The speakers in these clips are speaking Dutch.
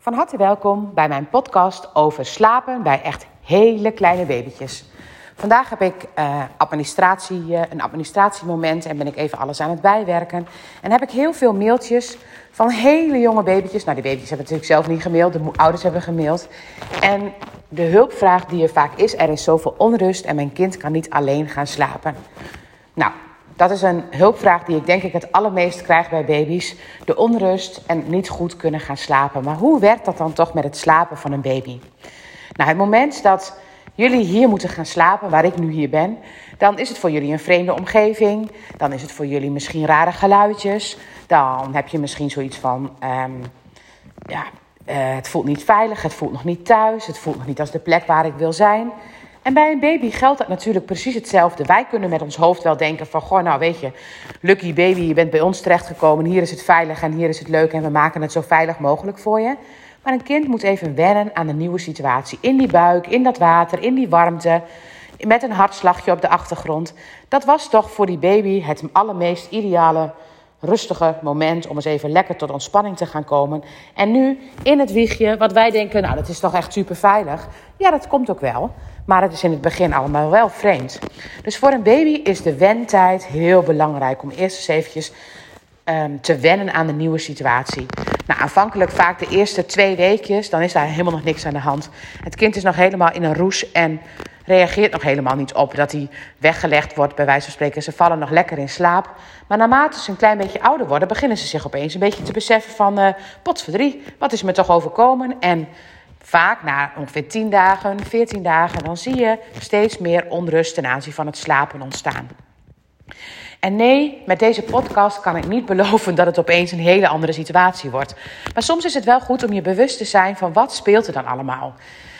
Van harte welkom bij mijn podcast over slapen bij echt hele kleine babytjes. Vandaag heb ik uh, administratie, uh, een administratiemoment en ben ik even alles aan het bijwerken. En heb ik heel veel mailtjes van hele jonge babytjes. Nou, die babytjes hebben natuurlijk zelf niet gemaild, de ouders hebben gemaild. En de hulpvraag die er vaak is, er is zoveel onrust en mijn kind kan niet alleen gaan slapen. Nou, dat is een hulpvraag die ik denk ik het allermeest krijg bij baby's. De onrust en niet goed kunnen gaan slapen. Maar hoe werkt dat dan toch met het slapen van een baby? Nou, het moment dat jullie hier moeten gaan slapen, waar ik nu hier ben, dan is het voor jullie een vreemde omgeving. Dan is het voor jullie misschien rare geluidjes. Dan heb je misschien zoiets van, um, ja, uh, het voelt niet veilig, het voelt nog niet thuis, het voelt nog niet als de plek waar ik wil zijn. En bij een baby geldt dat natuurlijk precies hetzelfde. Wij kunnen met ons hoofd wel denken van, goh, nou weet je, lucky baby, je bent bij ons terechtgekomen, hier is het veilig en hier is het leuk en we maken het zo veilig mogelijk voor je. Maar een kind moet even wennen aan de nieuwe situatie. In die buik, in dat water, in die warmte, met een hartslagje op de achtergrond. Dat was toch voor die baby het allermeest ideale rustige moment om eens even lekker tot ontspanning te gaan komen. En nu in het wiegje, wat wij denken, nou dat is toch echt super veilig. Ja, dat komt ook wel. Maar het is in het begin allemaal wel vreemd. Dus voor een baby is de wentijd heel belangrijk om eerst eens eventjes um, te wennen aan de nieuwe situatie. Nou, aanvankelijk vaak de eerste twee weekjes, dan is daar helemaal nog niks aan de hand. Het kind is nog helemaal in een roes en reageert nog helemaal niet op dat hij weggelegd wordt, bij wijze van spreken. Ze vallen nog lekker in slaap. Maar naarmate ze een klein beetje ouder worden, beginnen ze zich opeens een beetje te beseffen van... Uh, potverdrie, wat is me toch overkomen? En vaak na ongeveer 10 dagen, 14 dagen, dan zie je steeds meer onrust ten aanzien van het slapen ontstaan. En nee, met deze podcast kan ik niet beloven dat het opeens een hele andere situatie wordt. Maar soms is het wel goed om je bewust te zijn van wat speelt er dan allemaal.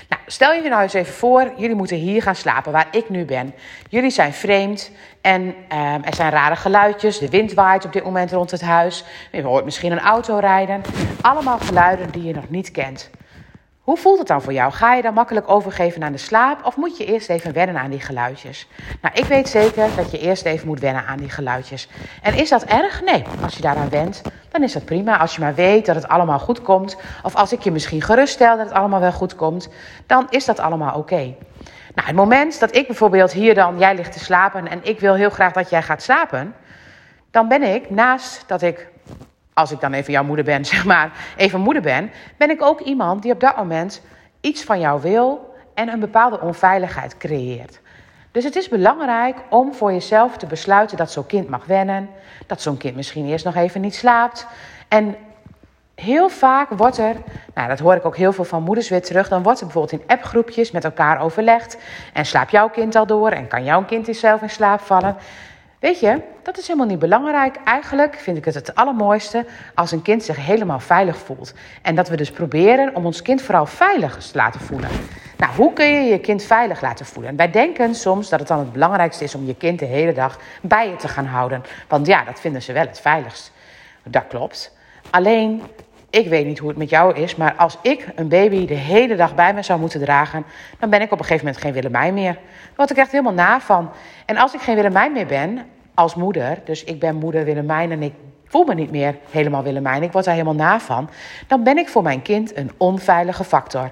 Nou, stel je nou eens even voor, jullie moeten hier gaan slapen waar ik nu ben. Jullie zijn vreemd en um, er zijn rare geluidjes. De wind waait op dit moment rond het huis. Je hoort misschien een auto rijden. Allemaal geluiden die je nog niet kent. Hoe voelt het dan voor jou? Ga je dan makkelijk overgeven aan de slaap of moet je eerst even wennen aan die geluidjes? Nou, ik weet zeker dat je eerst even moet wennen aan die geluidjes. En is dat erg? Nee. Als je daaraan went, dan is dat prima. Als je maar weet dat het allemaal goed komt, of als ik je misschien geruststel dat het allemaal wel goed komt, dan is dat allemaal oké. Nou, het moment dat ik bijvoorbeeld hier dan, jij ligt te slapen en ik wil heel graag dat jij gaat slapen, dan ben ik naast dat ik als ik dan even jouw moeder ben, zeg maar, even moeder ben, ben ik ook iemand die op dat moment iets van jou wil en een bepaalde onveiligheid creëert. Dus het is belangrijk om voor jezelf te besluiten dat zo'n kind mag wennen, dat zo'n kind misschien eerst nog even niet slaapt. En heel vaak wordt er, nou dat hoor ik ook heel veel van moeders weer terug, dan wordt er bijvoorbeeld in appgroepjes met elkaar overlegd. En slaapt jouw kind al door en kan jouw kind zelf in slaap vallen? Weet je, dat is helemaal niet belangrijk. Eigenlijk vind ik het het allermooiste als een kind zich helemaal veilig voelt. En dat we dus proberen om ons kind vooral veilig te laten voelen. Nou, hoe kun je je kind veilig laten voelen? wij denken soms dat het dan het belangrijkste is om je kind de hele dag bij je te gaan houden. Want ja, dat vinden ze wel het veiligst. Dat klopt. Alleen, ik weet niet hoe het met jou is, maar als ik een baby de hele dag bij me zou moeten dragen, dan ben ik op een gegeven moment geen Willemijn meer. Daar word ik echt helemaal na van. En als ik geen Willemijn meer ben, als moeder, dus ik ben moeder Willemijn en ik voel me niet meer helemaal Willemijn, ik word daar helemaal na van, dan ben ik voor mijn kind een onveilige factor.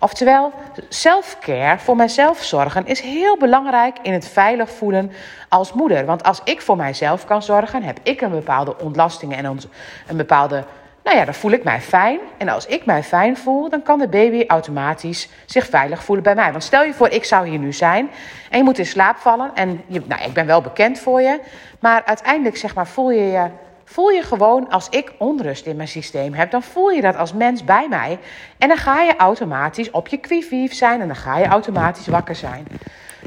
Oftewel, selfcare, voor mijzelf zorgen, is heel belangrijk in het veilig voelen als moeder. Want als ik voor mijzelf kan zorgen, heb ik een bepaalde ontlastingen en een bepaalde nou ja, dan voel ik mij fijn. En als ik mij fijn voel, dan kan de baby automatisch zich veilig voelen bij mij. Want stel je voor, ik zou hier nu zijn en je moet in slaap vallen. En je, nou, ik ben wel bekend voor je. Maar uiteindelijk zeg maar, voel je je voel je gewoon als ik onrust in mijn systeem heb, dan voel je dat als mens bij mij. En dan ga je automatisch op je kwief zijn en dan ga je automatisch wakker zijn.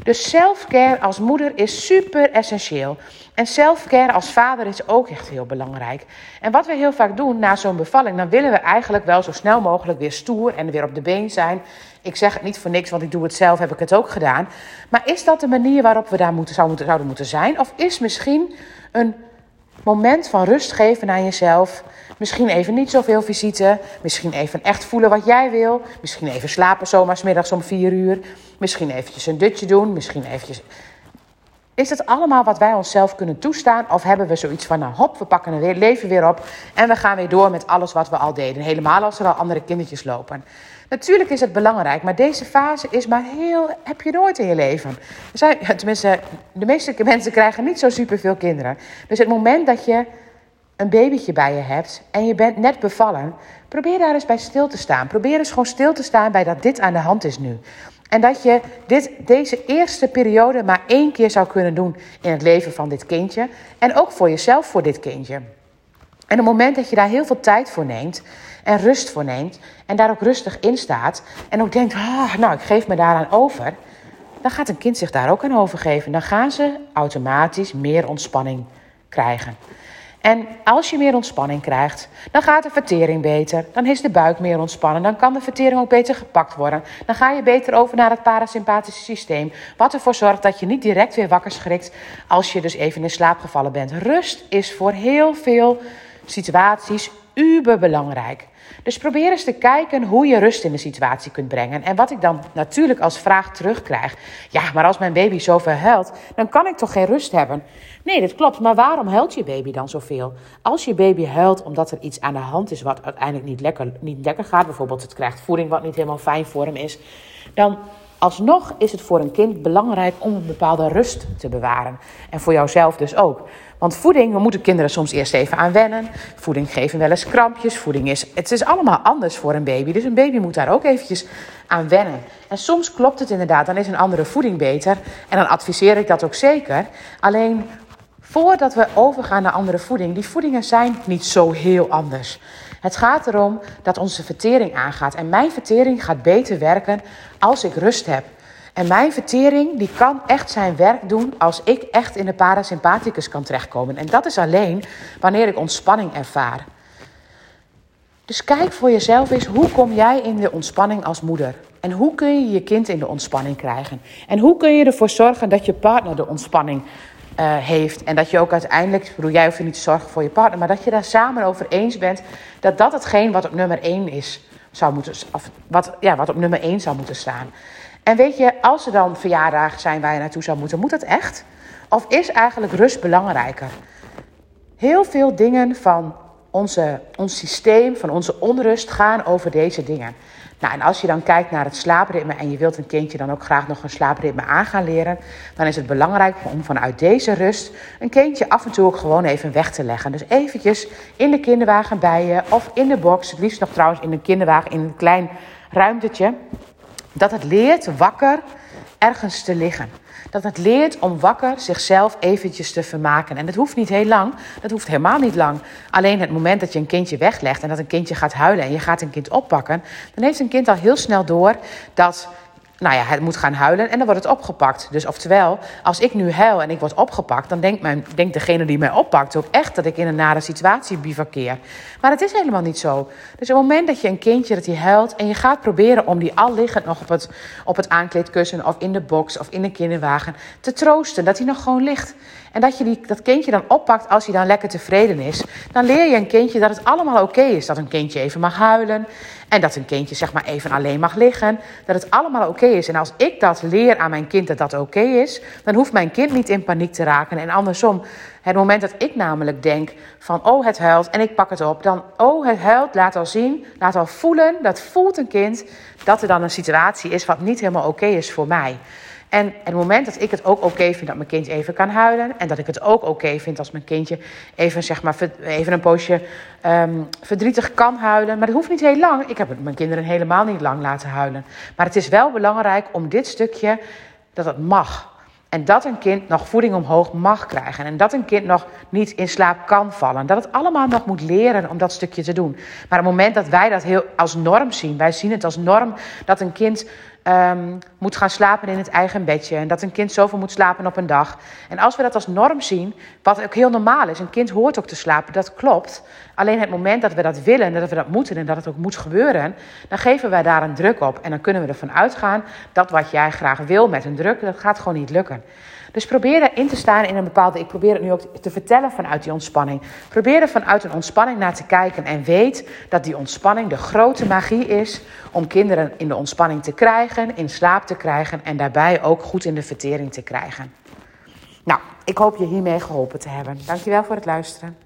Dus selfcare als moeder is super essentieel. En selfcare als vader is ook echt heel belangrijk. En wat we heel vaak doen na zo'n bevalling, dan willen we eigenlijk wel zo snel mogelijk weer stoer en weer op de been zijn. Ik zeg het niet voor niks, want ik doe het zelf, heb ik het ook gedaan. Maar is dat de manier waarop we daar moeten, zouden moeten zijn? Of is misschien een moment van rust geven aan jezelf. Misschien even niet zoveel visite. Misschien even echt voelen wat jij wil. Misschien even slapen zomaar middags om vier uur. Misschien eventjes een dutje doen. Misschien eventjes Is het allemaal wat wij onszelf kunnen toestaan? Of hebben we zoiets van, nou hop, we pakken het leven weer op en we gaan weer door met alles wat we al deden. Helemaal als er al andere kindertjes lopen. Natuurlijk is het belangrijk, maar deze fase is maar heel, heb je nooit in je leven. Zijn, tenminste, de meeste mensen krijgen niet zo superveel kinderen. Dus het moment dat je een babytje bij je hebt en je bent net bevallen, probeer daar eens bij stil te staan. Probeer eens gewoon stil te staan bij dat dit aan de hand is nu. En dat je dit, deze eerste periode maar één keer zou kunnen doen in het leven van dit kindje. En ook voor jezelf, voor dit kindje. En op het moment dat je daar heel veel tijd voor neemt en rust voor neemt en daar ook rustig in staat en ook denkt, ah, nou, ik geef me daaraan over, dan gaat een kind zich daar ook aan overgeven. Dan gaan ze automatisch meer ontspanning krijgen. En als je meer ontspanning krijgt, dan gaat de vertering beter. Dan is de buik meer ontspannen. Dan kan de vertering ook beter gepakt worden. Dan ga je beter over naar het parasympathische systeem. Wat ervoor zorgt dat je niet direct weer wakker schrikt als je dus even in slaap gevallen bent. Rust is voor heel veel situaties uber belangrijk. Dus probeer eens te kijken hoe je rust in de situatie kunt brengen. En wat ik dan natuurlijk als vraag terugkrijg. Ja, maar als mijn baby zoveel huilt, dan kan ik toch geen rust hebben? Nee, dat klopt. Maar waarom huilt je baby dan zoveel? Als je baby huilt omdat er iets aan de hand is wat uiteindelijk niet lekker, niet lekker gaat. Bijvoorbeeld het krijgt voeding wat niet helemaal fijn voor hem is. Dan alsnog is het voor een kind belangrijk om een bepaalde rust te bewaren. En voor jouzelf dus ook. Want voeding, we moeten kinderen soms eerst even aan wennen. Voeding geven wel eens krampjes. Voeding is, het is allemaal anders voor een baby. Dus een baby moet daar ook eventjes aan wennen. En soms klopt het inderdaad, dan is een andere voeding beter. En dan adviseer ik dat ook zeker. Alleen voordat we overgaan naar andere voeding, die voedingen zijn niet zo heel anders. Het gaat erom dat onze vertering aangaat. En mijn vertering gaat beter werken als ik rust heb. En mijn vertering die kan echt zijn werk doen als ik echt in de parasympathicus kan terechtkomen. En dat is alleen wanneer ik ontspanning ervaar. Dus kijk voor jezelf eens, hoe kom jij in de ontspanning als moeder? En hoe kun je je kind in de ontspanning krijgen? En hoe kun je ervoor zorgen dat je partner de ontspanning uh, heeft. En dat je ook uiteindelijk, ik bedoel, jij hoeft niet te zorgen voor je partner, maar dat je daar samen over eens bent dat dat hetgeen wat op nummer 1 is, zou moeten, of wat, ja, wat op nummer 1 zou moeten staan. En weet je, als er dan verjaardagen zijn waar je naartoe zou moeten, moet dat echt? Of is eigenlijk rust belangrijker? Heel veel dingen van onze, ons systeem, van onze onrust gaan over deze dingen. Nou, en als je dan kijkt naar het slaapritme en je wilt een kindje dan ook graag nog een slaapritme aan gaan leren, dan is het belangrijk om vanuit deze rust een kindje af en toe ook gewoon even weg te leggen. Dus eventjes in de kinderwagen bij je of in de box, het liefst nog trouwens in een kinderwagen in een klein ruimtetje, dat het leert wakker ergens te liggen. Dat het leert om wakker zichzelf eventjes te vermaken. En dat hoeft niet heel lang. Dat hoeft helemaal niet lang. Alleen het moment dat je een kindje weglegt en dat een kindje gaat huilen en je gaat een kind oppakken, dan heeft een kind al heel snel door dat nou ja, het moet gaan huilen en dan wordt het opgepakt. Dus oftewel, als ik nu huil en ik word opgepakt, dan denkt, mijn, denkt degene die mij oppakt ook echt dat ik in een nare situatie bivakkeer. Maar het is helemaal niet zo. Dus op het moment dat je een kindje dat hij huilt en je gaat proberen om die al liggend nog op het, op het aankleedkussen of in de box of in de kinderwagen te troosten, dat hij nog gewoon ligt. En dat je die, dat kindje dan oppakt als hij dan lekker tevreden is. Dan leer je een kindje dat het allemaal oké is. Dat een kindje even mag huilen. En dat een kindje zeg maar even alleen mag liggen. Dat het allemaal oké is. En als ik dat leer aan mijn kind dat dat oké is. Dan hoeft mijn kind niet in paniek te raken. En andersom, het moment dat ik namelijk denk van oh het huilt en ik pak het op. Dan oh het huilt, laat al zien, laat al voelen. Dat voelt een kind dat er dan een situatie is wat niet helemaal oké is voor mij. En het moment dat ik het ook oké vind dat mijn kind even kan huilen. En dat ik het ook oké vind als mijn kindje even, zeg maar, even een poosje um, verdrietig kan huilen. Maar dat hoeft niet heel lang. Ik heb mijn kinderen helemaal niet lang laten huilen. Maar het is wel belangrijk om dit stukje, dat het mag. En dat een kind nog voeding omhoog mag krijgen. En dat een kind nog niet in slaap kan vallen. Dat het allemaal nog moet leren om dat stukje te doen. Maar het moment dat wij dat heel als norm zien. Wij zien het als norm dat een kind um, moet gaan slapen in het eigen bedje. En dat een kind zoveel moet slapen op een dag. En als we dat als norm zien, wat ook heel normaal is. Een kind hoort ook te slapen, dat klopt. Alleen het moment dat we dat willen, dat we dat moeten en dat het ook moet gebeuren, dan geven wij daar een druk op. En dan kunnen we ervan uitgaan dat wat jij graag wil met een druk, dat gaat gewoon niet lukken. Dus probeer erin te staan in een bepaalde. Ik probeer het nu ook te vertellen vanuit die ontspanning. Probeer er vanuit een ontspanning naar te kijken. En weet dat die ontspanning de grote magie is om kinderen in de ontspanning te krijgen, in slaap te krijgen en daarbij ook goed in de vertering te krijgen. Nou, ik hoop je hiermee geholpen te hebben. Dankjewel voor het luisteren.